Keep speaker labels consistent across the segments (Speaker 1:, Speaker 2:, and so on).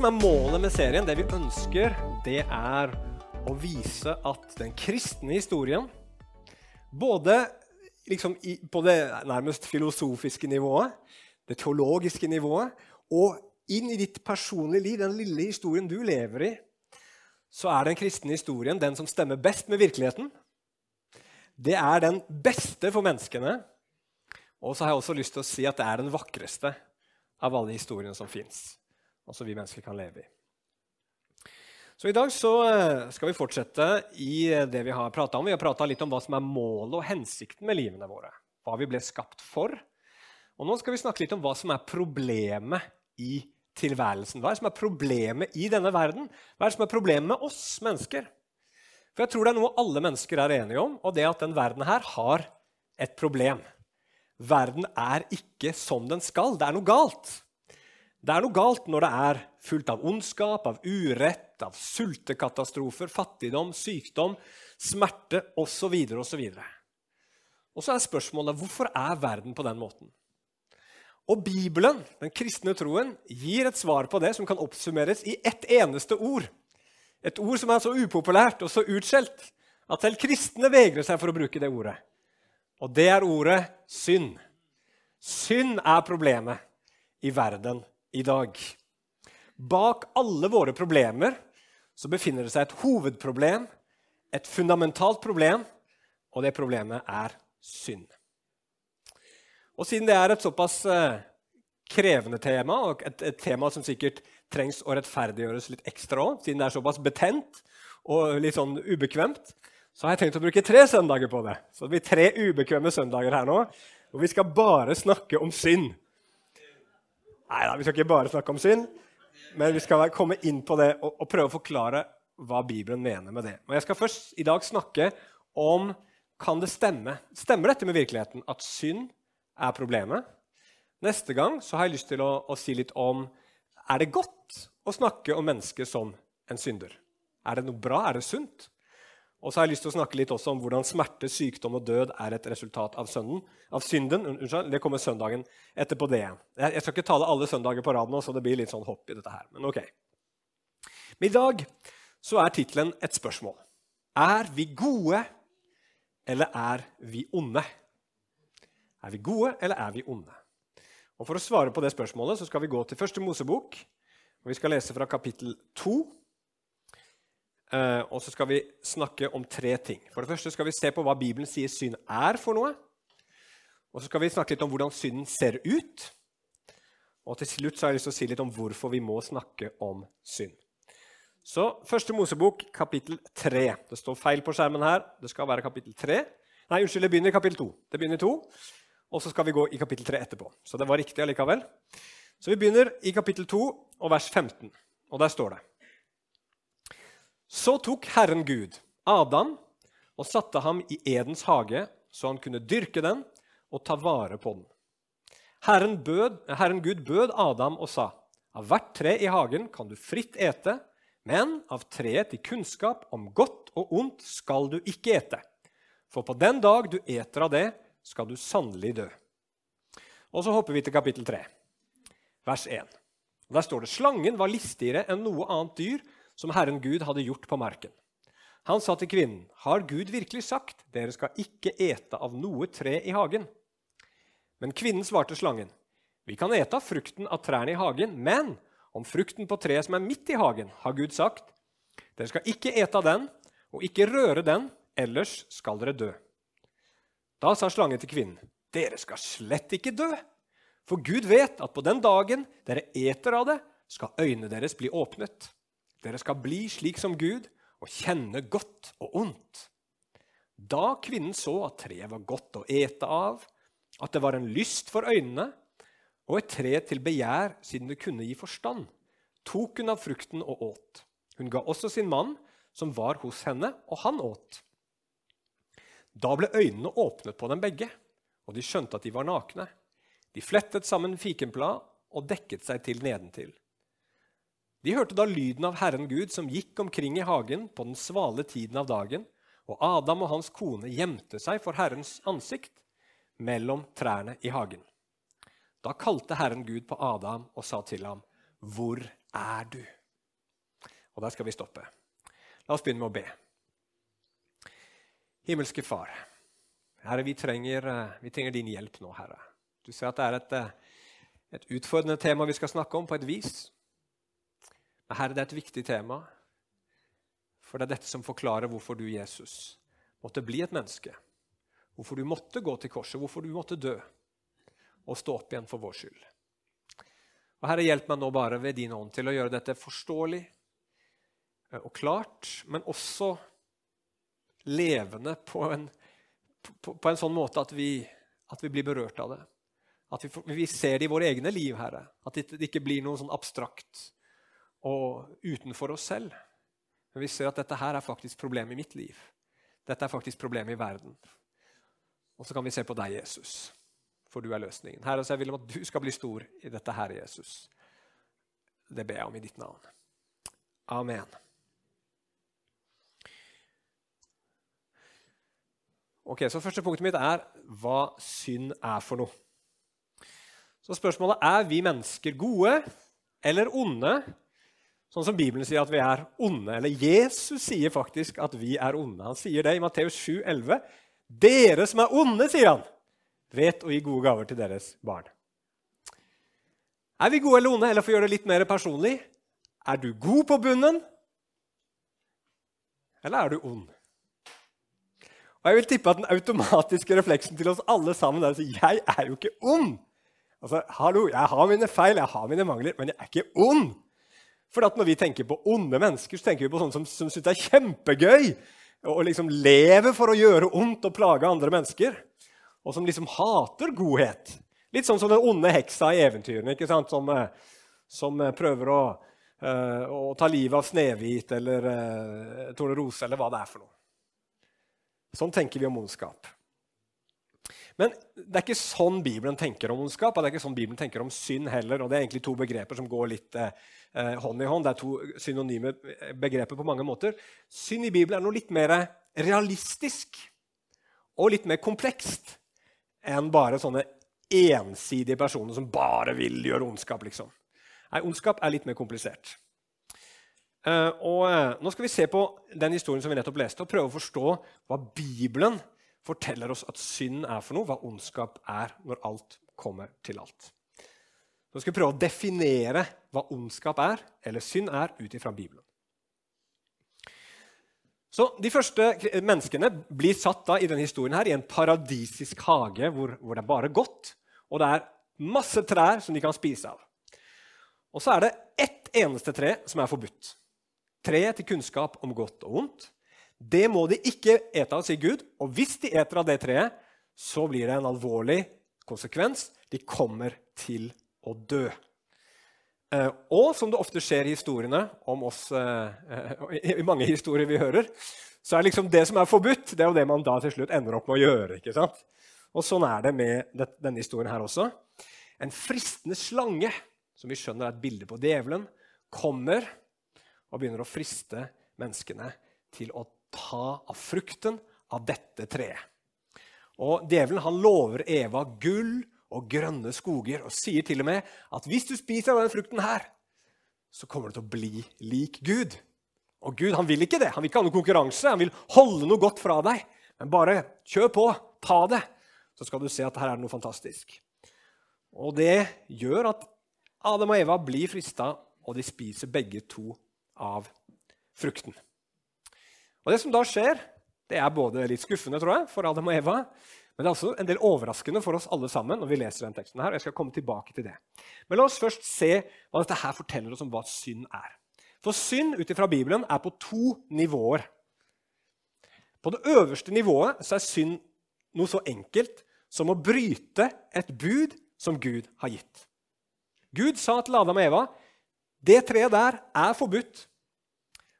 Speaker 1: Som er målet med serien, det vi ønsker, det er å vise at den kristne historien, både liksom i, på det nærmest filosofiske nivået, det teologiske nivået, og inn i ditt personlige liv, den lille historien du lever i, så er den kristne historien den som stemmer best med virkeligheten. Det er den beste for menneskene. Og så har jeg også lyst til å si at det er den vakreste av alle historiene som fins som vi mennesker kan leve i. Så I dag så eh, skal vi fortsette i eh, det vi har prata om. Vi har prata litt om hva som er målet og hensikten med livene våre. Hva vi ble skapt for. Og Nå skal vi snakke litt om hva som er problemet i tilværelsen. Hva er det som er problemet i denne verden? Hva er det som er problemet med oss mennesker? For jeg tror det er noe alle mennesker er enige om, og det er at den verden her har et problem. Verden er ikke som den skal. Det er noe galt. Det er noe galt når det er fullt av ondskap, av urett, av sultekatastrofer, fattigdom, sykdom, smerte osv. osv. Og så er spørsmålet hvorfor er verden på den måten? Og Bibelen, den kristne troen, gir et svar på det som kan oppsummeres i ett eneste ord. Et ord som er så upopulært og så utskjelt at selv kristne vegrer seg for å bruke det ordet. Og det er ordet synd. Synd er problemet i verden i dag. Bak alle våre problemer så befinner det seg et hovedproblem, et fundamentalt problem, og det problemet er synd. Og siden det er et såpass eh, krevende tema, og et, et tema som sikkert trengs å rettferdiggjøres litt ekstra òg, siden det er såpass betent og litt sånn ubekvemt, så har jeg tenkt å bruke tre søndager på det. Så det blir tre ubekvemme søndager her nå. Og vi skal bare snakke om synd. Nei da, vi skal ikke bare snakke om synd, men vi skal komme inn på det og, og, prøve å forklare hva Bibelen mener med det. Og Jeg skal først i dag snakke om kan det stemme. Stemmer dette med virkeligheten, at synd er problemet? Neste gang så har jeg lyst til å, å si litt om er det godt å snakke om mennesket som en synder. Er det noe bra? Er det sunt? Og så har jeg lyst til å snakke litt også om hvordan smerte, sykdom og død er et resultat av, sønnen, av synden. Unnskyld, det kommer søndagen etterpå det. Jeg skal ikke tale alle søndager på rad nå, så det blir litt sånn hopp i dette her. Men ok. Men i dag så er tittelen et spørsmål. Er vi gode, eller er vi onde? Er vi gode, eller er vi onde? Og For å svare på det spørsmålet så skal vi gå til første Mosebok. og Vi skal lese fra kapittel 2 Uh, og så skal vi snakke om tre ting. For det første skal vi se på hva Bibelen sier synd er for noe. Og så skal vi snakke litt om hvordan synden ser ut. Og til slutt så har jeg lyst til å si litt om hvorfor vi må snakke om synd. Så Første Mosebok, kapittel 3. Det står feil på skjermen her. Det skal være kapittel 3. Nei, unnskyld, det begynner i kapittel 2. Det begynner i 2, Og så skal vi gå i kapittel 3 etterpå. Så det var riktig allikevel. Så vi begynner i kapittel 2 og vers 15. Og der står det så tok Herren Gud Adam og satte ham i Edens hage, så han kunne dyrke den og ta vare på den. Herren, bød, Herren Gud bød Adam og sa, av hvert tre i hagen kan du fritt ete, men av treet til kunnskap om godt og ondt skal du ikke ete. For på den dag du eter av det, skal du sannelig dø. Og så hopper vi til kapittel 3, vers 1. Der står det slangen var listigere enn noe annet dyr som Herren Gud hadde gjort på marken. Han sa til kvinnen, 'Har Gud virkelig sagt:" 'Dere skal ikke ete av noe tre i hagen?' Men kvinnen svarte slangen, 'Vi kan ete av frukten av trærne i hagen,' 'men om frukten på treet som er midt i hagen, har Gud sagt:" 'Dere skal ikke ete av den, og ikke røre den, ellers skal dere dø.' Da sa slangen til kvinnen, 'Dere skal slett ikke dø.' For Gud vet at på den dagen dere eter av det, skal øynene deres bli åpnet. Dere skal bli slik som Gud og kjenne godt og ondt. Da kvinnen så at treet var godt å ete av, at det var en lyst for øynene, og et tre til begjær siden det kunne gi forstand, tok hun av frukten og åt. Hun ga også sin mann, som var hos henne, og han åt. Da ble øynene åpnet på dem begge, og de skjønte at de var nakne. De flettet sammen fikenblad og dekket seg til nedentil. De hørte da lyden av Herren Gud som gikk omkring i hagen på den svale tiden av dagen, og Adam og hans kone gjemte seg for Herrens ansikt mellom trærne i hagen. Da kalte Herren Gud på Adam og sa til ham, hvor er du? Og der skal vi stoppe. La oss begynne med å be. Himmelske Far, Herre, vi trenger, eh, vi trenger din hjelp nå, Herre. Du ser at det er et, eh, et utfordrende tema vi skal snakke om, på et vis. Herre, det er et viktig tema. For det er dette som forklarer hvorfor du, Jesus, måtte bli et menneske. Hvorfor du måtte gå til korset, hvorfor du måtte dø og stå opp igjen for vår skyld. Og Herre, hjelp meg nå bare ved din ånd til å gjøre dette forståelig eh, og klart, men også levende på en, på, på en sånn måte at vi, at vi, blir berørt av det. At vi, vi, ser det i våre egne liv, Herre. At det ikke blir noe sånn abstrakt og utenfor oss selv. Men vi ser at dette her er faktisk problemet i mitt liv. Dette er faktisk problemet i verden. Og så kan vi se på deg, Jesus, for du er løsningen. Herre, så jeg vil om at du skal bli stor i dette her, Jesus. Det ber jeg om i ditt navn. Amen. Ok, så Første punktet mitt er hva synd er for noe. Så spørsmålet er vi mennesker gode eller onde, sånn som Bibelen sier at vi er onde. Eller Jesus sier faktisk at vi er onde. Han sier det i Matteus 7, 11. Dere som er onde, sier han, vet å gi gode gaver til deres barn. Er vi gode eller onde? Eller for å gjøre det litt mer personlig er du god på bunnen, eller er du ond? Og jeg vil tippe at Den automatiske refleksen til oss alle sammen er si jeg er jo ikke ond. Altså, hallo, Jeg har mine feil, jeg har mine mangler, men jeg er ikke ond. For Når vi tenker på onde mennesker, så tenker vi på sånne som, som syns det er kjempegøy og liksom lever for å gjøre ondt og plage andre mennesker. Og som liksom hater godhet. Litt sånn som den onde heksa i eventyrene, ikke sant? Som, eh, som eh, prøver å, uh, å, ta livet av Snehvit eller uh, Tornerose eller hva det er for noe. Sånn tenker vi om ondskap. Men det er ikke sånn Bibelen tenker om ondskap, og det er ikke sånn Bibelen tenker om synd heller. og Det er egentlig to begreper som går litt eh, eh hånd i hånd. Det er to synonyme begreper på mange måter. Synd i Bibelen er noe litt mer realistisk og litt mer komplekst enn bare sånne ensidige personer som bare vil gjøre ondskap. liksom. Nei, Ondskap er litt mer komplisert. Uh, og uh, Nå skal vi se på den historien som vi nettopp leste, og prøve å forstå hva Bibelen forteller oss at synd er for noe, hva ondskap er når alt kommer til alt. Nå skal vi prøve å definere hva ondskap er, eller synd er, ut ifra Bibelen. Så De første menneskene blir satt da i denne historien her i en paradisisk hage hvor, hvor det er bare godt, og det er masse trær som de kan spise av. Og så er det ett eneste tre som er forbudt. Treet til kunnskap om godt og vondt. Det må de ikke ete av, sier Gud. Og hvis de eter av det treet, så blir det en alvorlig konsekvens. De kommer til å dø. Eh, og som det ofte skjer i historiene om oss, eh, i mange historier vi hører, så er liksom det som er forbudt, det er jo det man da til slutt ender opp med å gjøre. ikke sant? Og sånn er det med denne historien her også. En fristende slange, som vi skjønner er et bilde på djevelen, kommer og begynner å friste menneskene til å ta av frukten av dette treet. Og Djevelen han lover Eva gull og grønne skoger og sier til og med at hvis du spiser av denne frukten, her, så kommer du til å bli lik Gud. Og Gud han vil ikke det. Han vil ikke ha noen konkurranse. Han vil holde noe godt fra deg. Men bare kjør på, ta det, så skal du se at her er det noe fantastisk. Og det gjør at Adam og Eva blir frista, og de spiser begge to av frukten. Og Det som da skjer, det er både litt skuffende tror jeg, for Adam og Eva, men det er også en del overraskende for oss alle sammen når vi leser den teksten. her, og jeg skal komme tilbake til det. Men la oss først se hva dette her forteller oss om hva synd er. For synd ut ifra Bibelen er på to nivåer. På det øverste nivået så er synd noe så enkelt som å bryte et bud som Gud har gitt. Gud sa til Adam og Eva det treet der er forbudt.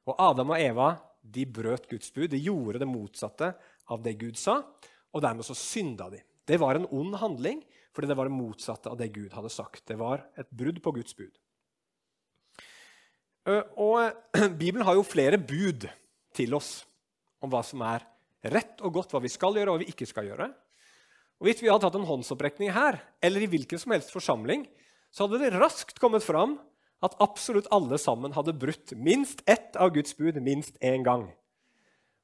Speaker 1: Og Adam og Eva de brøt Guds bud. De gjorde det motsatte av det Gud sa, og dermed så synda de. Det var en ond handling fordi det var det motsatte av det Gud hadde sagt. Det var et brudd på Guds bud. Og Bibelen har jo flere bud til oss om hva som er rett og godt, hva vi skal gjøre og hva vi ikke skal gjøre. Og Hvis vi hadde tatt en håndsopprekning her, eller i hvilken som helst forsamling, så hadde det raskt kommet fram at absolutt alle sammen hadde brutt minst ett av Guds bud minst én gang.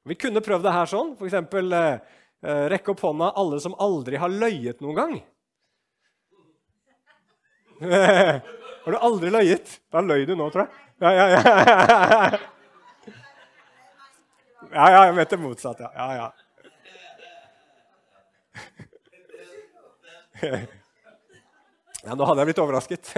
Speaker 1: Vi kunne prøvd det her sånn. F.eks. Eh, eh, rekke opp hånda alle som aldri har løyet noen gang. har du aldri løyet? Da løy du nå, tror jeg. Ja, ja, ja. Ja, ja, jeg mente motsatt. Ja, ja. ja. Ja, nå hadde jeg blitt overrasket.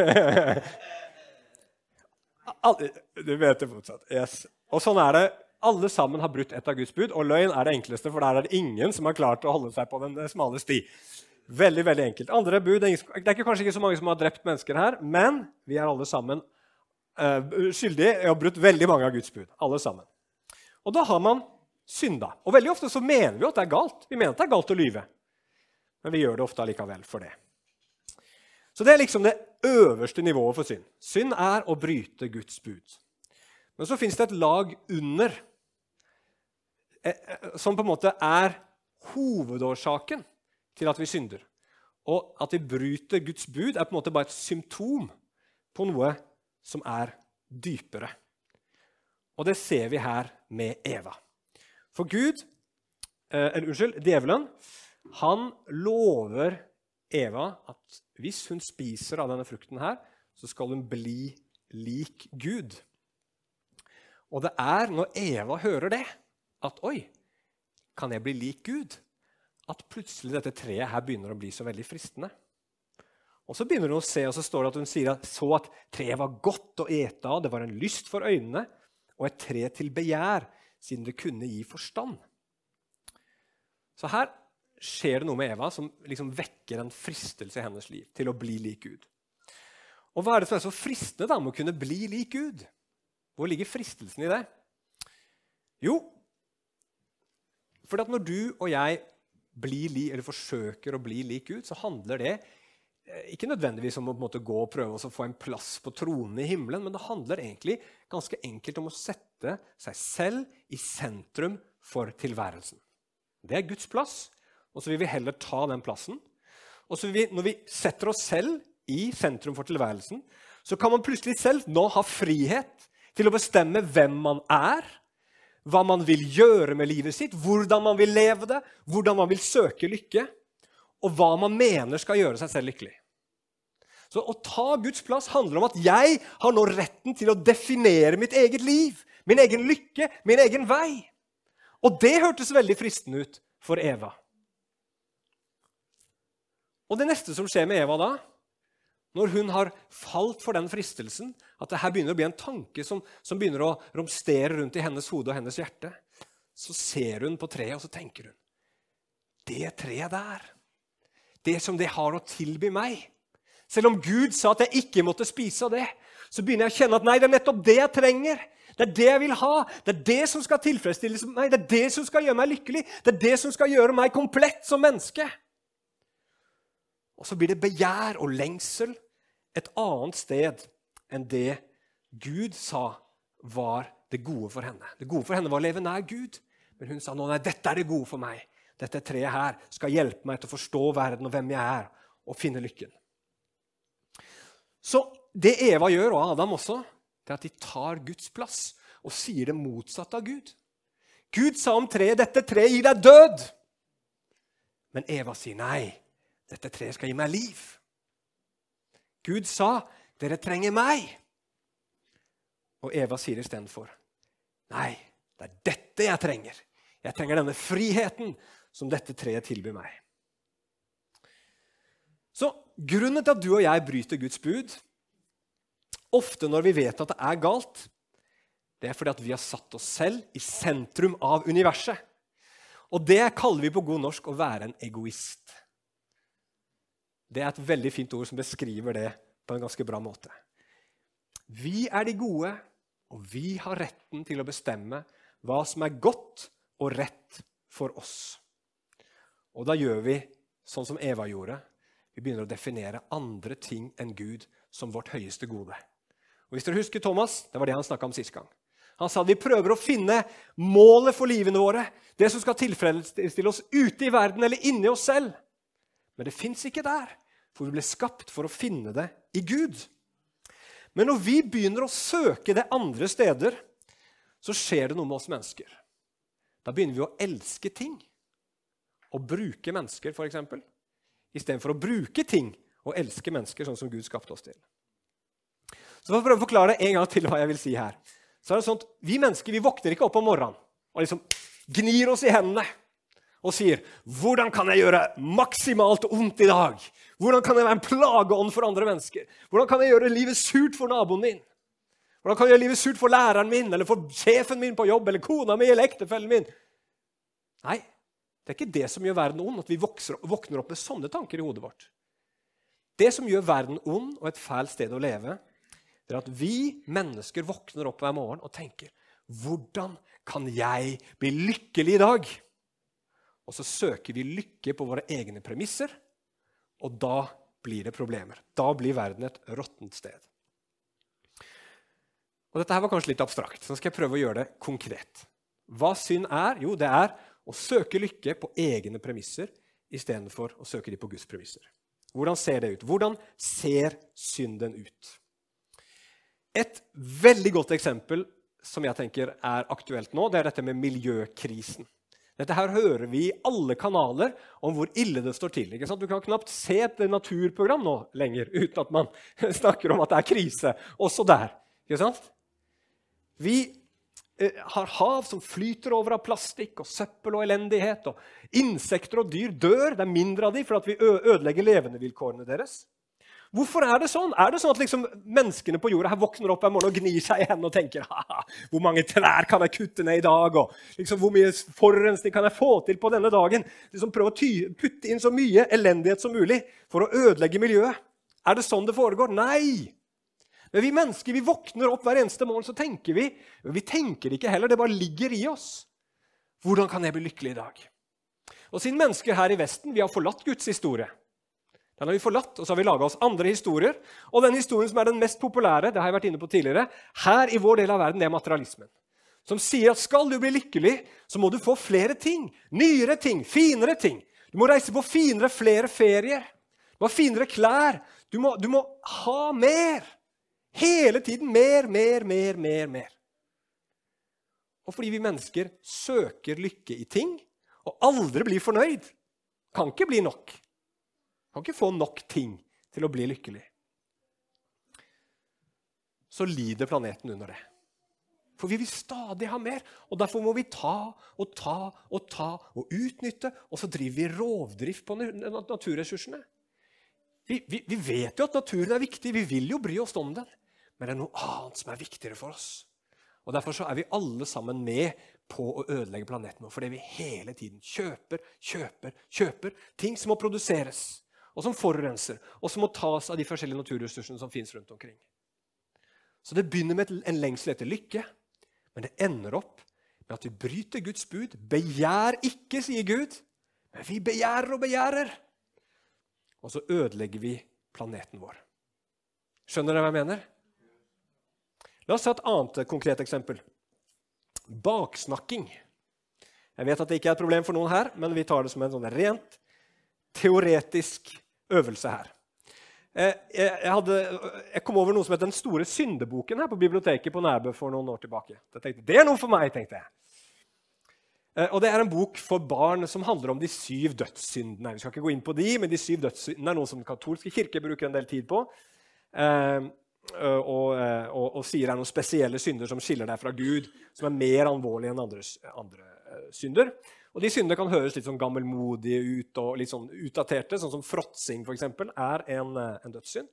Speaker 1: Du vet det fortsatt. Yes. Og sånn er det. Alle sammen har brutt et av Guds bud, og løgn er det enkleste, for der er det ingen som har klart å holde seg på den smale sti. Veldig, veldig enkelt. Andre bud, Det er ikke, kanskje ikke så mange som har drept mennesker her, men vi er alle sammen uh, skyldige i å ha brutt veldig mange av Guds bud. Alle sammen. Og da har man synda. Og veldig ofte så mener vi at det er galt. Vi mener at det er galt å lyve. Men vi gjør det ofte allikevel for det. Så det er liksom det øverste nivået for synd. Synd er å bryte Guds bud. Men så fins det et lag under eh, eh, som på en måte er hovedårsaken til at vi synder. Og at vi bryter Guds bud, er på en måte bare et symptom på noe som er dypere. Og det ser vi her med Eva. For Gud, eh, eller unnskyld, djevelen, han lover Eva at hvis hun spiser av denne frukten, her, så skal hun bli lik Gud. Og det er når Eva hører det, at Oi, kan jeg bli lik Gud? At plutselig dette treet her begynner å bli så veldig fristende. Og Så begynner hun å se, og så står det at hun sier at så at treet var godt å ete av, det var en lyst for øynene, og et tre til begjær, siden det kunne gi forstand. Så her skjer det noe med Eva som liksom vekker en fristelse i hennes liv til å bli lik Gud. Og hva er det som er så fristende da med å kunne bli lik Gud? Hvor ligger fristelsen i det? Jo, fordi at når du og jeg blir li, eller forsøker å bli lik Gud, så handler det eh, ikke nødvendigvis om å måte, gå og prøve å få en plass på tronen i himmelen, men det handler egentlig ganske enkelt om å sette seg selv i sentrum for tilværelsen. Det er Guds plass og så vil vi heller ta den plassen. Og så vi, Når vi setter oss selv i sentrum for tilværelsen, så kan man plutselig selv nå ha frihet til å bestemme hvem man er, hva man vil gjøre med livet sitt, hvordan man vil leve det, hvordan man vil søke lykke, og hva man mener skal gjøre seg selv lykkelig. Så Å ta Guds plass handler om at jeg har nå retten til å definere mitt eget liv, min egen lykke, min egen vei. Og det hørtes veldig fristende ut for Eva. Og det neste som skjer med Eva da, når hun har falt for den fristelsen, at det her begynner å bli en tanke som, som begynner å romstere rundt i hennes hode og hennes hjerte, så ser hun på treet og så tenker hun Det treet der, det som det har å tilby meg Selv om Gud sa at jeg ikke måtte spise av det, så begynner jeg å kjenne at nei, det er nettopp det jeg trenger. Det er det jeg vil ha. Det er det som skal tilfredsstille meg. Det er det som skal gjøre meg lykkelig. Det er det som skal gjøre meg komplett som menneske. Og så blir det begjær og lengsel et annet sted enn det Gud sa var det gode for henne. Det gode for henne var å leve nær Gud. Men hun sa nå, nei, dette er det gode for meg. Dette treet her skal hjelpe meg til å forstå verden og hvem jeg er, og finne lykken. Så det Eva gjør, og Adam også, det er at de tar Guds plass og sier det motsatte av Gud. Gud sa om treet, 'Dette treet gir deg død.' Men Eva sier nei. Dette treet skal gi meg liv. Gud sa, 'Dere trenger meg.' Og Eva sier istedenfor, 'Nei, det er dette jeg trenger.' 'Jeg trenger denne friheten som dette treet tilbyr meg.' Så grunnen til at du og jeg bryter Guds bud, ofte når vi vet at det er galt, det er fordi at vi har satt oss selv i sentrum av universet. Og det kaller vi på god norsk å være en egoist. Det er et veldig fint ord som beskriver det på en ganske bra måte. Vi er de gode, og vi har retten til å bestemme hva som er godt og rett for oss. Og da gjør vi sånn som Eva gjorde. Vi begynner å definere andre ting enn Gud som vårt høyeste gode. Og hvis dere husker Thomas, Det var det han snakka om sist gang. Han sa at vi prøver å finne målet for livene våre, det som skal tilfredsstille oss ute i verden eller inni oss selv. Men det fins ikke der, for vi ble skapt for å finne det i Gud. Men når vi begynner å søke det andre steder, så skjer det noe med oss mennesker. Da begynner vi å elske ting. Å bruke mennesker, f.eks. Istedenfor å bruke ting og elske mennesker sånn som Gud skapte oss til. Så for å prøve å forklare en gang til hva jeg vil si her, så er det sånn at Vi mennesker vi våkner ikke opp om morgenen og liksom gnir oss i hendene og sier 'Hvordan kan jeg gjøre maksimalt ondt i dag?' 'Hvordan kan jeg være en plageånd for andre mennesker?' 'Hvordan kan jeg gjøre livet surt for naboen min?' 'Hvordan kan jeg gjøre livet surt for læreren min eller for sjefen min på jobb eller kona mi eller ektefellen min?' Nei, det er ikke det som gjør verden ond, at vi vokser, våkner opp med sånne tanker i hodet vårt. Det som gjør verden ond og et fælt sted å leve, det er at vi mennesker våkner opp hver morgen og tenker 'Hvordan kan jeg bli lykkelig i dag?' Og så søker vi lykke på våre egne premisser, og da blir det problemer. Da blir verden et råttent sted. Og Dette her var kanskje litt abstrakt, så nå skal jeg prøve å gjøre det konkret. Hva synd er? Jo, det er å søke lykke på egne premisser istedenfor å søke de på Guds premisser. Hvordan ser det ut? Hvordan ser synden ut? Et veldig godt eksempel som jeg tenker er aktuelt nå, det er dette med miljøkrisen. Dette her hører vi i alle kanaler om hvor ille det står til. Du kan knapt se et naturprogram nå lenger uten at man snakker om at det er krise. Også der. Vi eh, har hav som flyter over av plastikk og søppel og elendighet. og Insekter og dyr dør. Det er mindre av dem fordi vi ødelegger levendevilkårene deres. Hvorfor er det sånn? Er det sånn at liksom menneskene på jorda her våkner opp hver morgen og gnir seg i hendene og tenker hvor mange trær kan jeg kutte ned i dag? og liksom, Hvor mye forurensning kan jeg få til på denne dagen? Liksom Prøve å putte inn så mye elendighet som mulig for å ødelegge miljøet. Er det sånn det foregår? Nei! Men vi mennesker vi våkner opp hver eneste morgen så tenker vi men Vi tenker ikke heller, det bare ligger i oss. Hvordan kan jeg bli lykkelig i dag? Og siden mennesker her i Vesten vi har forlatt Guds historie den har vi forlatt, og så har vi laga oss andre historier. Og den historien som er den mest populære, det har jeg vært inne på tidligere, her i vår del av verden, det er materialismen. Som sier at skal du bli lykkelig, så må du få flere ting. Nyere ting, finere ting. Du må reise på finere, flere ferier. Du må ha finere klær. Du må, du må ha mer. Hele tiden mer, mer, mer, mer, mer. Og fordi vi mennesker søker lykke i ting og aldri blir fornøyd, kan ikke bli nok. Kan ikke få nok ting til å bli lykkelig. Så lider planeten under det. For vi vil stadig ha mer, og derfor må vi ta og ta og ta og utnytte. Og så driver vi rovdrift på naturressursene. Vi, vi, vi, vet jo at naturen er viktig, vi vil jo bry oss om den. Men det er noe annet som er viktigere for oss. Og Derfor så er vi alle sammen med på å ødelegge planeten vår. Fordi vi hele tiden kjøper, kjøper, kjøper ting som må produseres og som forurenser, og som må tas av de forskjellige naturressursene som fins rundt omkring. Så det begynner med en lengsel etter lykke, men det ender opp med at vi bryter Guds bud. Begjær ikke, sier Gud, men vi begjærer og begjærer. Og så ødelegger vi planeten vår. Skjønner dere hva jeg mener? La oss ta et annet konkret eksempel. Baksnakking. Jeg vet at det ikke er et problem for noen her, men vi tar det som en sånn rent teoretisk øvelse her. Eh, jeg, hadde, jeg, kom over noe som het Den store syndeboken her på biblioteket på Nærbø for noen år tilbake. Jeg tenkte, Det er noe for meg, tenkte jeg. Eh, og Det er en bok for barn som handler om de syv dødssyndene. Vi skal ikke gå inn på de, men de syv dødssyndene er noe som den katolske kirke bruker en del tid på. Eh, og, og, og, sier det er noen spesielle synder som skiller deg fra Gud, som er mer alvorlige enn andre, andre synder. Og De syndene kan høres litt sånn gammelmodige ut og litt sånn utdaterte, sånn som fråtsing f.eks. er en, eh, en dødssynd.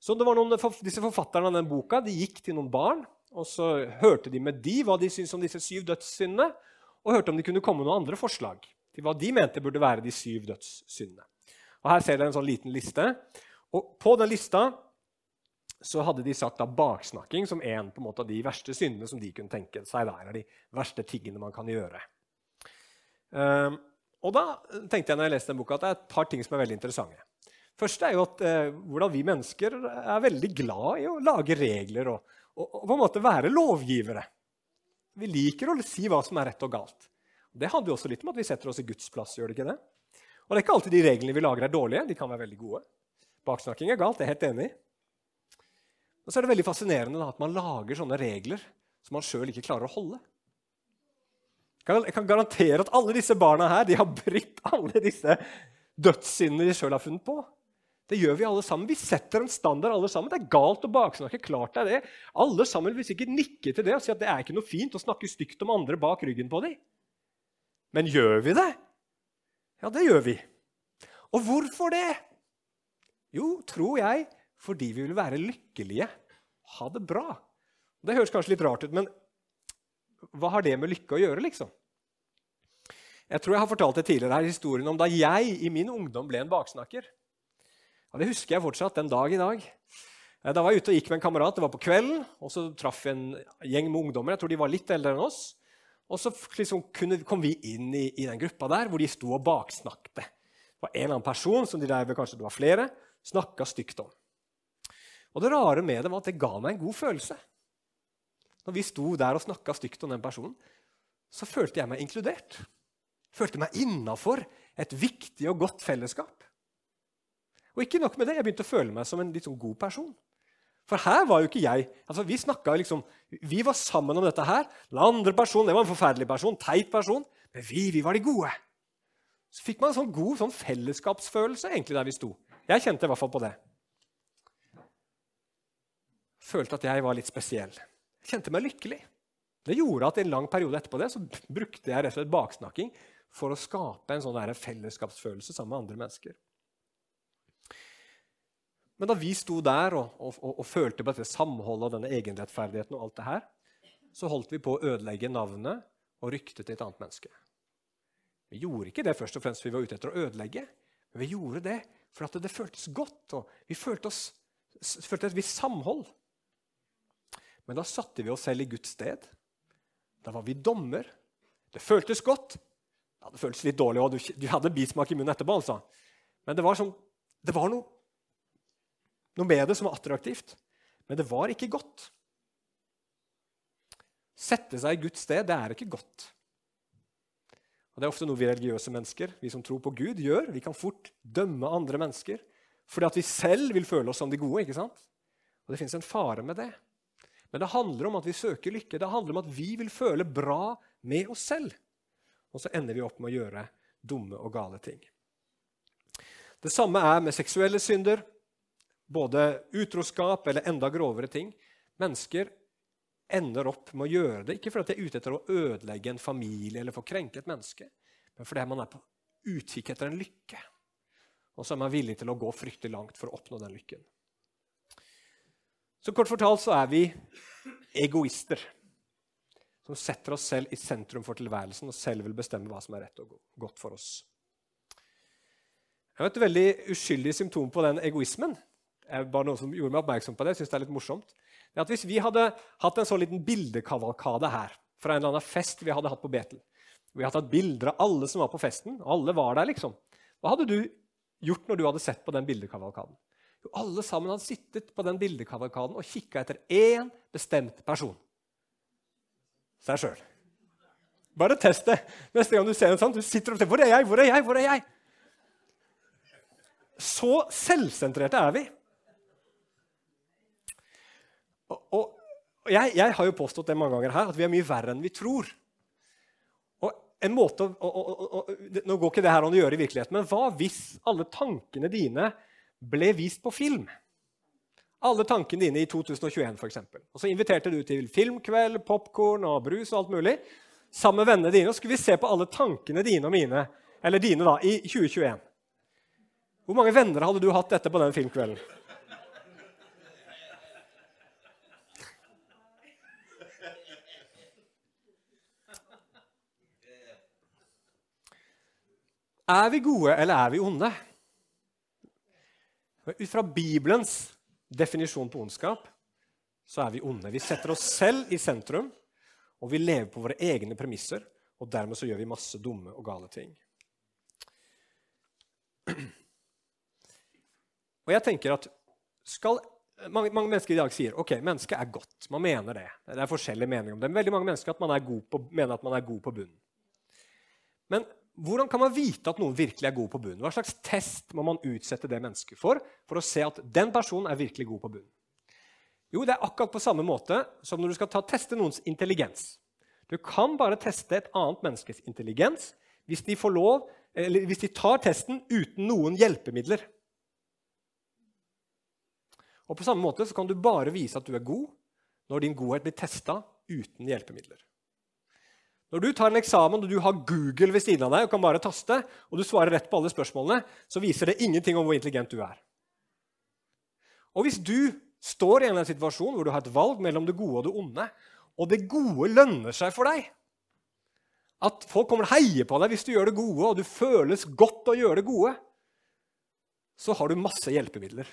Speaker 1: Så noen, disse Forfatterne av den boka de gikk til noen barn og så hørte de med de hva de syntes om disse syv dødssyndene, og hørte om de kunne komme med noen andre forslag til hva de mente burde være de syv dødssyndene. Og Her ser dere en sånn liten liste. Og På den lista så hadde de sagt da baksnakking som en på en måte av de verste syndene som de kunne tenke seg. Eller de verste tingene man kan gjøre. Uh, og da tenkte jeg når jeg leste den boka, at det er et par ting som er veldig interessante. Først er jo at uh, hvordan vi mennesker er veldig glad i å lage regler og, og, og, på en måte være lovgivere. Vi liker å si hva som er rett og galt. Det handler jo også litt om at vi setter oss i Guds plass. gjør det ikke det? Og det er ikke alltid de reglene vi lager, er dårlige. De kan være veldig gode. Baksnakking er galt, det er jeg helt enig i. Og så er det veldig fascinerende da, at man lager sånne regler som man sjøl ikke klarer å holde. Jeg kan garantere at alle disse barna her de har brutt alle disse dødssyndene de sjøl har funnet på. Det gjør vi alle sammen. Vi setter en standard. alle sammen. Det er galt å baksnakke. klart det er det. Alle sammen vil sikkert nikke til det og si at det er ikke noe fint å snakke stygt om andre bak ryggen på dem. Men gjør vi det? Ja, det gjør vi. Og hvorfor det? Jo, tror jeg, fordi vi vil være lykkelige. Ha det bra. Det høres kanskje litt rart ut, men hva har det med lykke å gjøre, liksom? Jeg tror jeg har fortalt det tidligere her, historien om da jeg i min ungdom ble en baksnakker. Ja, det husker jeg fortsatt den dag i dag. Eh, da var jeg ute og gikk med en kamerat. Det var på kvelden. og Så traff jeg en gjeng med ungdommer. Jeg tror de var litt eldre enn oss. Og så liksom kunne, kom vi inn i, i, den gruppa der hvor de sto og baksnakket. Det var en eller annen person som de der, kanskje det var flere, snakka stygt om. Og det rare med det var at det ga meg en god følelse. Når vi sto der og snakka stygt om den personen, så følte jeg meg inkludert. Følte meg innafor et viktig og godt fellesskap. Og ikke nok med det, jeg begynte å føle meg som en litt sånn god person. For her var jo ikke jeg altså Vi liksom, vi var sammen om dette her. Den andre personen det var en forferdelig person, teit person. Men vi, vi var de gode. Så fikk man en sånn god sånn fellesskapsfølelse egentlig der vi sto. Jeg kjente i hvert fall på det. Følte at jeg var litt spesiell. Kjente meg lykkelig. Det gjorde at i en lang periode etterpå det, så brukte jeg rett og slett baksnakking for å skape en sånn fellesskapsfølelse sammen med andre mennesker. Men da vi sto der og, og, og, og følte på dette samholdet og denne egenrettferdigheten, og alt det her, så holdt vi på å ødelegge navnet og ryktet til et annet menneske. Vi gjorde ikke det først og fremst fordi vi var ute etter å ødelegge, men vi gjorde det for at det føltes godt, og vi følte, oss, følte et visst samhold. Men da satte vi oss selv i Guds sted. Da var vi dommer. Det føltes godt. Ja, det føltes litt dårlig, og du, du hadde bismak i munnen etterpå. altså. Men det var, sånn, det var noe noe med det som var attraktivt. Men det var ikke godt. Sette seg i Guds sted, det er ikke godt. Og Det er ofte noe vi religiøse mennesker, vi som tror på Gud, gjør. Vi kan fort dømme andre mennesker fordi at vi selv vil føle oss som de gode. ikke sant? Og Det fins en fare med det. Men det handler om at vi søker lykke. Det handler om at vi vil føle bra med oss selv. Og så ender vi opp med å gjøre dumme og gale ting. Det samme er med seksuelle synder både utroskap eller enda grovere ting. Mennesker ender opp med å gjøre det ikke fordi de er ute etter å ødelegge en familie eller få krenke et menneske, men fordi man er på utkikk etter en lykke. Og så er man villig til å gå fryktelig langt for å oppnå den lykken. Så kort fortalt så er vi egoister som setter oss selv i sentrum for tilværelsen og selv vil bestemme hva som er rett og godt for oss. Jeg er et veldig uskyldig symptom på den egoismen er bare noen som gjorde meg oppmerksom på det. Jeg synes det er litt morsomt. Det er at Hvis vi hadde hatt en sånn liten bildekavalkade her fra en eller annen fest vi hadde hatt på Betel Vi hadde tatt bilder av alle som var på festen, og alle var der, liksom. Hva hadde du gjort når du hadde sett på den bildekavalkaden? Jo, alle sammen hadde sittet på den bildekavalkaden og kikka etter én bestemt person. Seg sjøl. Bare test det. Neste gang du ser en sånn, du sitter og tenker 'Hvor er jeg? Hvor er jeg? Hvor er jeg?' Så selvsentrerte er vi. Og, og jeg, jeg, har jo påstått det mange ganger her, at vi er mye verre enn vi tror. Og en måte å, å, å, Nå går ikke det her an å gjøre i virkeligheten, men hva hvis alle tankene dine ble vist på film? Alle tankene dine i 2021, f.eks. Og så inviterte du til filmkveld, popkorn og brus og alt mulig. Sammen med vennene dine. Og skulle vi se på alle tankene dine og mine, eller dine da, i 2021. Hvor mange venner hadde du hatt etter på den filmkvelden? Er vi gode, eller er vi onde? Ut fra Bibelens definisjon på ondskap så er vi onde. Vi setter oss selv i sentrum, og vi lever på våre egne premisser. Og dermed så gjør vi masse dumme og gale ting. Og jeg tenker at skal, mange, mange, mennesker i dag sier ok, mennesket er godt. Man mener det. Det er forskjellige meninger om det. Men veldig mange mennesker at på, mener at man er god på bunnen. Men hvordan kan man vite at noen virkelig er god på bunnen? Hva slags test må man utsette det mennesket for for å se at den personen er virkelig god på bunnen? Jo, det er akkurat på samme måte som når du skal ta, teste noens intelligens. Du kan bare teste et annet menneskes intelligens hvis de, lov, hvis de tar testen uten noen hjelpemidler. Og På samme måte kan du bare vise at du er god når din godhet blir testa uten hjelpemidler. Når du tar en eksamen og du har Google ved siden av deg og kan bare taste, og du svarer rett på alle spørsmålene, så viser det ingenting om hvor intelligent du er. Og hvis du står i en situasjon hvor du har et valg mellom det gode og det onde, og det gode lønner seg for deg At folk kommer og heier på deg hvis du gjør det gode, og du føles godt å gjøre det gode, så har du masse hjelpemidler.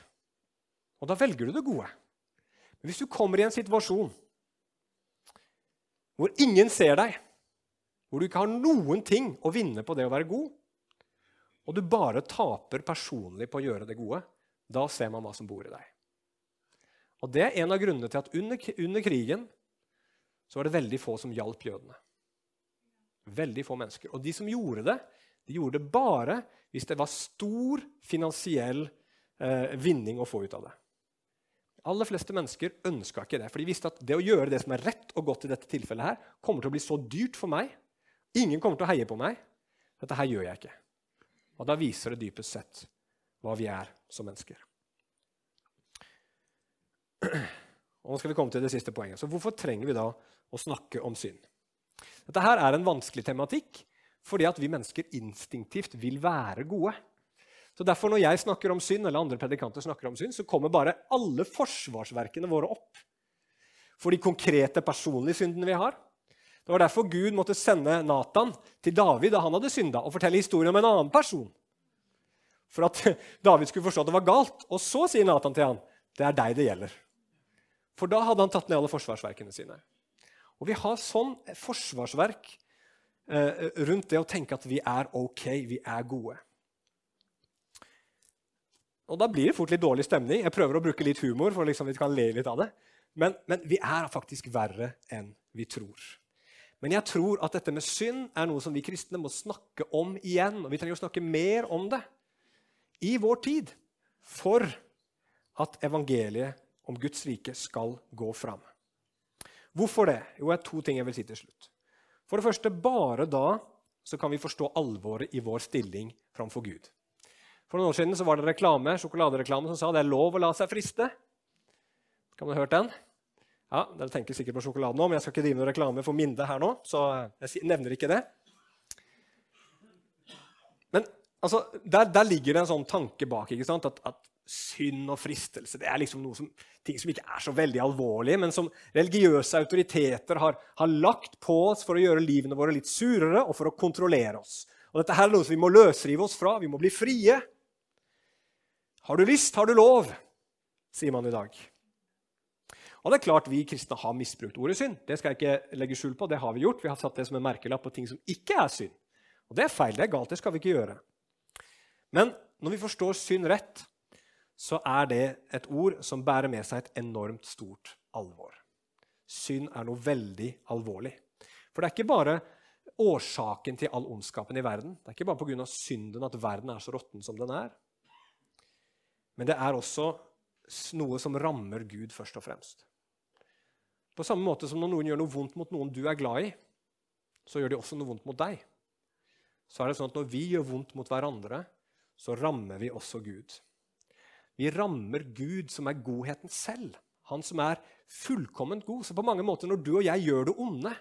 Speaker 1: Og da velger du det gode. Men hvis du kommer i en situasjon hvor ingen ser deg, hvor du ikke har noen ting å vinne på det å være god, og du bare taper personlig på å gjøre det gode, da ser man hva som bor i deg. Og Det er en av grunnene til at under, under krigen så var det veldig få som hjalp jødene. Veldig få mennesker. Og de som gjorde det, de gjorde det bare hvis det var stor finansiell eh, vinning å få ut av det. De aller fleste mennesker ønska ikke det, for de visste at det å gjøre det som er rett og godt i dette tilfellet, her, kommer til å bli så dyrt for meg. Ingen kommer til å heie på meg. Dette her gjør jeg ikke. Og da viser det dypest sett hva vi er som mennesker. Og nå skal vi komme til det siste poenget. Så Hvorfor trenger vi da å snakke om synd? Dette her er en vanskelig tematikk fordi at vi mennesker instinktivt vil være gode. Så derfor Når jeg snakker om synd, eller andre predikanter snakker om synd, så kommer bare alle forsvarsverkene våre opp. For de konkrete, personlige syndene vi har. Det var derfor Gud måtte sende Nathan til David da han hadde synda, og fortelle historien om en annen person. For at David skulle forstå at det var galt. Og så sier Nathan til han, det er deg det gjelder. For da hadde han tatt ned alle forsvarsverkene sine. Og vi har sånn forsvarsverk eh, rundt det å tenke at vi er ok, vi er gode. Og Da blir det fort litt dårlig stemning. Jeg prøver å bruke litt humor, for liksom vi kan le litt av det. Men, men vi er faktisk verre enn vi tror. Men jeg tror at dette med synd er noe som vi kristne må snakke om igjen. Og vi trenger å snakke mer om det i vår tid for at evangeliet om Guds rike skal gå fram. Hvorfor det? Jo, det er to ting jeg vil si til slutt. For det første, bare da så kan vi forstå alvoret i vår stilling framfor Gud. For noen år siden så var det reklame, sjokoladereklame som sa det er lov å la seg friste. Kan man ha hørt den? Ja, Dere tenker sikkert på sjokolade nå, men jeg skal ikke drive noen reklame for Minde her nå. så jeg nevner ikke det. Men altså, der, der ligger det en sånn tanke bak. ikke sant? At, at synd og fristelse det er liksom noe som, ting som ikke er så veldig alvorlige, men som religiøse autoriteter har, har, lagt på oss for å gjøre livene våre litt surere og for å kontrollere oss. Og Dette her er noe som vi må løsrive oss fra. Vi må bli frie. Har du lyst, har du lov, sier man i dag. Og det er klart Vi kristne har misbrukt ordet synd. Det skal jeg ikke legge skjul på. Det har Vi gjort. Vi har satt det som en merkelapp på ting som ikke er synd. Og Det er feil. Det er galt. Det skal vi ikke gjøre. Men når vi forstår synd rett, så er det et ord som bærer med seg et enormt stort alvor. Synd er noe veldig alvorlig. For det er ikke bare årsaken til all ondskapen i verden. Det er ikke bare pga. synden at verden er så råtten som den er. Men det er også noe som rammer Gud først og fremst. På samme måte som når noen gjør noe vondt mot noen du er glad i, så gjør de også noe vondt mot deg. Så er det sånn at Når vi gjør vondt mot hverandre, så rammer vi også Gud. Vi rammer Gud, som er godheten selv. Han som er fullkomment god. Så på mange måter, når du og jeg gjør det onde,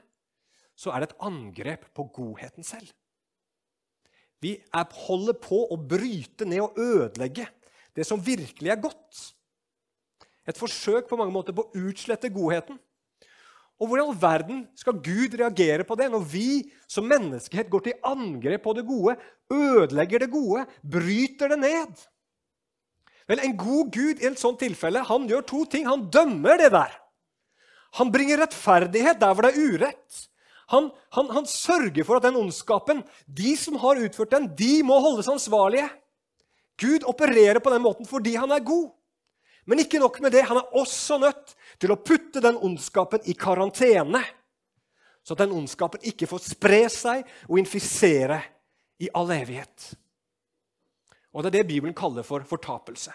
Speaker 1: så er det et angrep på godheten selv. Vi holder på å bryte ned og ødelegge det som virkelig er godt. Et forsøk på mange måter på å utslette godheten. Og Hvordan i all verden skal Gud reagere på det når vi som menneskehet går til angrep på det gode, ødelegger det gode, bryter det ned? Vel, En god Gud i et sånt tilfelle han gjør to ting. Han dømmer det der. Han bringer rettferdighet der hvor det er urett. Han, han, han sørger for at den ondskapen, de som har utført den, de må holdes ansvarlige. Gud opererer på den måten fordi han er god. Men ikke nok med det, han er også nødt til å putte den ondskapen i karantene. Så at den ondskapen ikke får spre seg og infisere i all evighet. Og Det er det Bibelen kaller for fortapelse.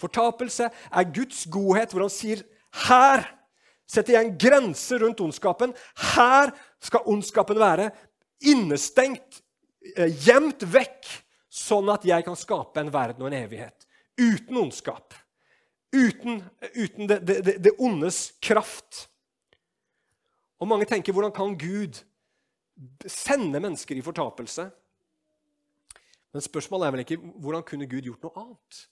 Speaker 1: Fortapelse er Guds godhet, hvor han sier Her setter jeg en grense rundt ondskapen. Her skal ondskapen være innestengt, eh, gjemt vekk, sånn at jeg kan skape en verden og en evighet uten ondskap. Uten, uten det, det, det, ondes kraft. Og mange tenker hvordan kan Gud sende mennesker i fortapelse? Men spørsmålet er vel ikke hvordan kunne Gud gjort noe annet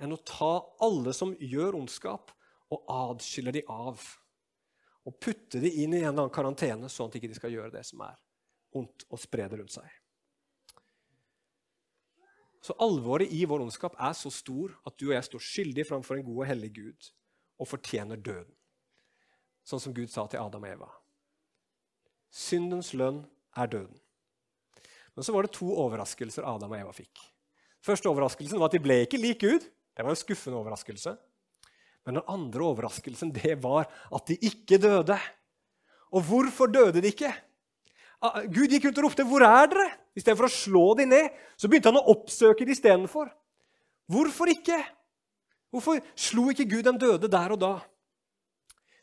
Speaker 1: enn å ta alle som gjør ondskap, og adskille de av. Og putte de inn i en eller annen karantene, sånn at de ikke skal gjøre det som er ondt, og spre det rundt seg. Så alvoret i vår ondskap er så stor at du og jeg står skyldig framfor en god og hellig Gud og fortjener døden. Sånn som Gud sa til Adam og Eva. Syndens lønn er døden. Men så var det to overraskelser Adam og Eva fikk. Første overraskelsen var at de ble ikke lik Gud. Det var en skuffende overraskelse. Men den andre overraskelsen det var at de ikke døde. Og hvorfor døde de ikke? Ah, Gud gikk ut og ropte 'Hvor er dere?' Istedenfor å slå dem ned, så begynte han å oppsøke dem istedenfor. Hvorfor ikke? Hvorfor slo ikke Gud den døde der og da?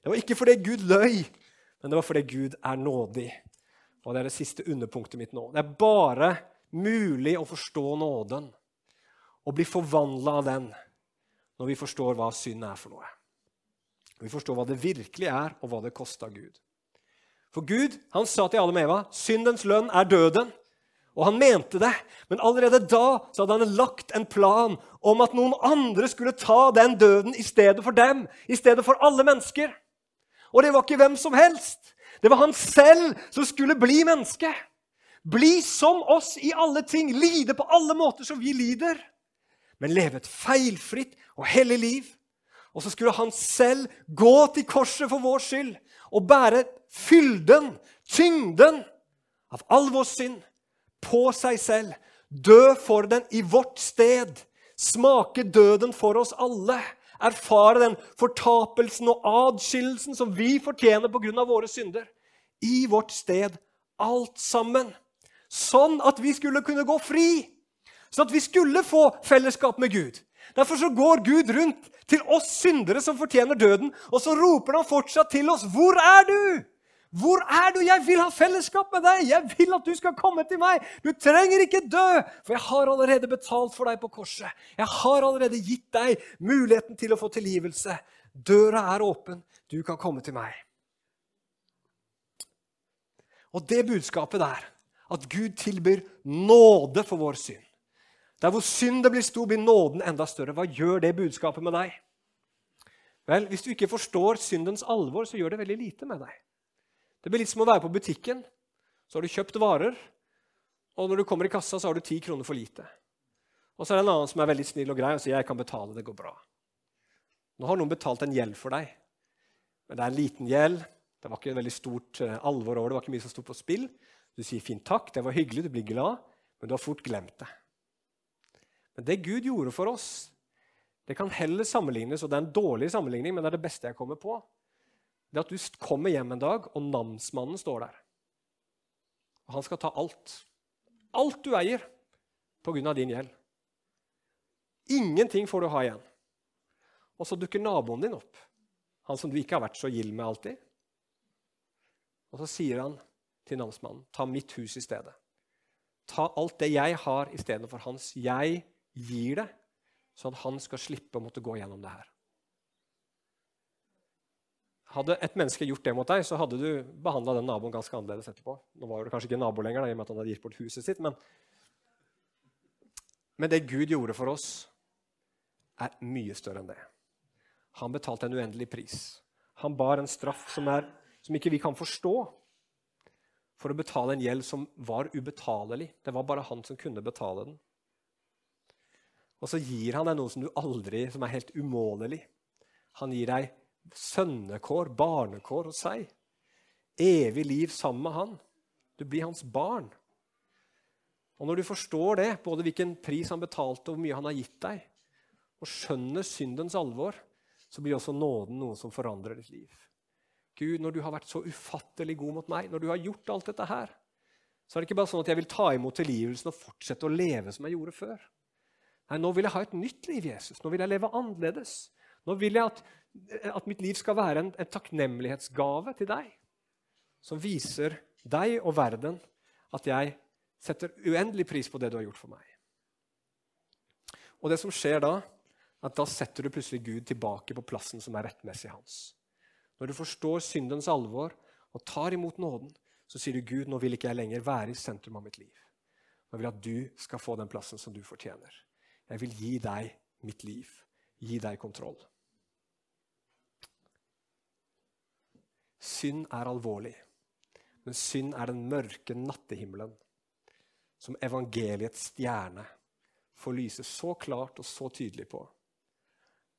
Speaker 1: Det var ikke fordi Gud løy, men det var fordi Gud er nådig. Og Det er det siste underpunktet mitt nå. Det er bare mulig å forstå nåden og bli forvandla av den når vi forstår hva synd er for noe. Vi forstår hva det virkelig er, og hva det kosta Gud. For Gud han sa til Adam og Eva syndens lønn er døden. Og han mente det, men allerede da så hadde han lagt en plan om at noen andre skulle ta den døden i stedet for dem, i stedet for alle mennesker. Og det var ikke hvem som helst. Det var han selv som skulle bli menneske. Bli som oss i alle ting, lide på alle måter som vi lider, men leve et feilfritt og hellig liv. Og så skulle han selv gå til korset for vår skyld og bære fylden, tyngden av all vår synd på seg selv. Dø for den i vårt sted. Smake døden for oss alle. Erfare den fortapelsen og adskillelsen som vi fortjener pga. våre synder. I vårt sted, alt sammen. Sånn at vi skulle kunne gå fri. Sånn at vi skulle få fellesskap med Gud. Derfor så går Gud rundt til oss syndere som fortjener døden, og så roper han fortsatt til oss, 'Hvor er du?' Hvor er du? Jeg vil ha fellesskap med deg! Jeg vil at du skal komme til meg! Du trenger ikke dø, for jeg har allerede betalt for deg på korset. Jeg har allerede gitt deg muligheten til å få tilgivelse. Døra er åpen. Du kan komme til meg. Og det budskapet der, at Gud tilbyr nåde for vår synd Der hvor syndet blir stor, blir nåden enda større. Hva gjør det budskapet med deg? Vel, Hvis du ikke forstår syndens alvor, så gjør det veldig lite med deg. Det blir litt som å være på butikken. Så har du kjøpt varer, og når du kommer i kassa, så har du ti kroner for lite. Og så er det en annen som er veldig snill og grei og sier 'jeg kan betale, det går bra'. Nå har noen betalt en gjeld for deg, men det er en liten gjeld. Det var ikke veldig stort uh, alvor over det var ikke mye som sto på spill. Du sier 'fint takk', det var hyggelig, du blir glad, men du har fort glemt det. Men det Gud gjorde for oss, det kan heller sammenlignes, og det er en dårlig sammenligning, men det er det beste jeg kommer på det at du kommer hjem en dag, og namsmannen står der. Og han skal ta alt. Alt du eier pga. din gjeld. Ingenting får du ha igjen. Og så dukker naboen din opp, han som du ikke har vært så gild med alltid. Og så sier han til namsmannen, ta mitt hus i stedet. Ta alt det jeg har istedenfor hans. Jeg gir det, sånn at han skal slippe å måtte gå gjennom det her. Hadde et menneske gjort det mot deg, så hadde du behandla den naboen ganske annerledes etterpå. Nå var det kanskje ikke nabo lenger, da, i og med at han hadde gitt bort huset sitt, men, men det Gud gjorde for oss, er mye større enn det. Han betalte en uendelig pris. Han bar en straff som, er, som ikke vi kan forstå, for å betale en gjeld som var ubetalelig. Det var bare han som kunne betale den. Og så gir han deg noe som du aldri, som er helt umålelig. Han gir deg sønnekår, barnekår hos seg. Evig liv sammen med han. Du blir hans barn. Og Når du forstår det, både hvilken pris han betalte og hvor mye han har gitt deg, og skjønner syndens alvor, så blir også nåden noe som forandrer ditt liv. Gud, når du har vært så ufattelig god mot meg, når du har gjort alt dette her, så er det ikke bare sånn at jeg vil ta imot tilgivelsen og fortsette å leve som jeg gjorde før. Nei, Nå vil jeg ha et nytt liv, Jesus. Nå vil jeg leve annerledes. Nå vil jeg at, at mitt liv skal være en, en takknemlighetsgave til deg, som viser deg og verden at jeg setter uendelig pris på det du har gjort for meg. Og det som skjer da, at da setter du plutselig Gud tilbake på plassen som er rettmessig hans. Når du forstår syndens alvor og tar imot nåden, så sier du Gud, nå vil ikke jeg lenger være i sentrum av mitt liv. Nå vil jeg at du skal få den plassen som du fortjener. Jeg vil gi deg mitt liv. Gi deg kontroll. Synd er alvorlig, men synd er den mørke nattehimmelen som evangeliets stjerne får lyse så klart og så tydelig på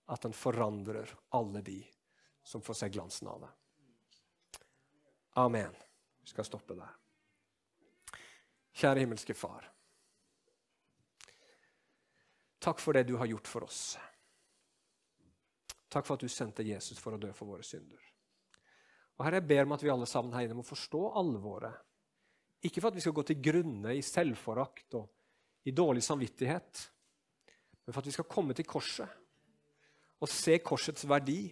Speaker 1: at den forandrer alle de som får se glansen av det. Amen. Vi skal stoppe der. Kjære himmelske Far. Takk for det du har gjort for oss. Takk for at du sendte Jesus for å dø for våre synder. Og Herre, Jeg ber om at vi alle sammen her inne må forstå alvoret. Ikke for at vi skal gå til grunne i selvforakt og i dårlig samvittighet, men for at vi skal komme til korset og se korsets verdi.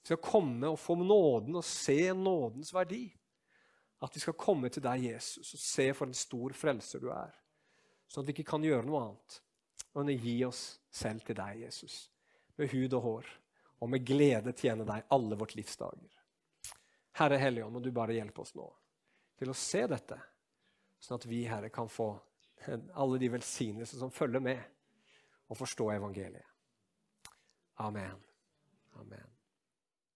Speaker 1: Vi skal komme og få nåden og se nådens verdi. At vi skal komme til deg, Jesus, og se for en stor frelser du er. Sånn at vi ikke kan gjøre noe annet enn å gi oss selv til deg, Jesus. Med hud og hår, og med glede tjene deg alle vårt livs dager. Herre Helligånd, må du bare hjelpe oss nå til å se dette, sånn at vi, Herre, kan få alle de velsignelser som følger med, og forstå evangeliet. Amen. Amen.